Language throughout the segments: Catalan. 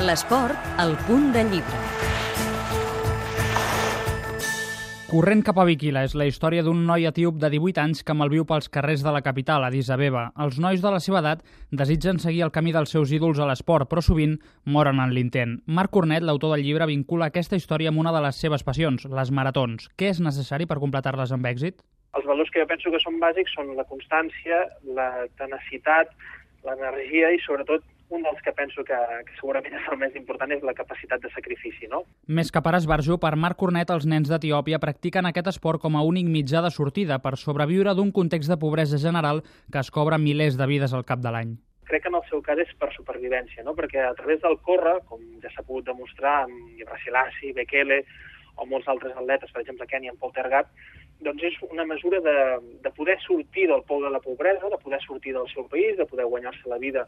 L'esport, al punt de llibre. Corrent cap a Viquila és la història d'un noi etíop de 18 anys que malviu pels carrers de la capital, Addis Abeba. Els nois de la seva edat desitgen seguir el camí dels seus ídols a l'esport, però sovint moren en l'intent. Marc Cornet, l'autor del llibre, vincula aquesta història amb una de les seves passions, les maratons. Què és necessari per completar-les amb èxit? Els valors que jo penso que són bàsics són la constància, la tenacitat, l'energia i sobretot un dels que penso que, que segurament és el més important és la capacitat de sacrifici. No? Més que per esbarjo, per Marc Cornet, els nens d'Etiòpia practiquen aquest esport com a únic mitjà de sortida per sobreviure d'un context de pobresa general que es cobra milers de vides al cap de l'any. Crec que en el seu cas és per supervivència, no? perquè a través del córrer, com ja s'ha pogut demostrar amb Ibrasilassi, Bekele o molts altres atletes, per exemple, Kenya, en Poltergat, doncs és una mesura de, de poder sortir del pou de la pobresa, de poder sortir del seu país, de poder guanyar-se la vida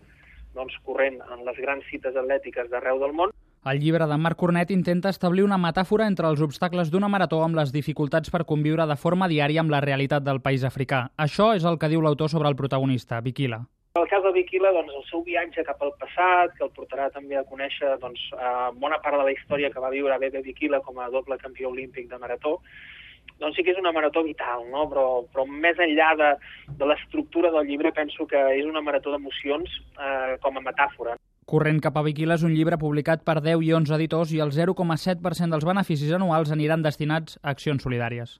doncs, corrent en les grans cites atlètiques d'arreu del món. El llibre de Marc Cornet intenta establir una metàfora entre els obstacles d'una marató amb les dificultats per conviure de forma diària amb la realitat del país africà. Això és el que diu l'autor sobre el protagonista, Viquila. En el cas de Viquila, doncs, el seu viatge cap al passat, que el portarà també a conèixer doncs, a bona part de la història que va viure Bebe Viquila com a doble campió olímpic de marató, doncs sí que és una marató vital, no? però, però més enllà de, de l'estructura del llibre penso que és una marató d'emocions eh, com a metàfora. Corrent cap a Viquila és un llibre publicat per 10 i 11 editors i el 0,7% dels beneficis anuals aniran destinats a accions solidàries.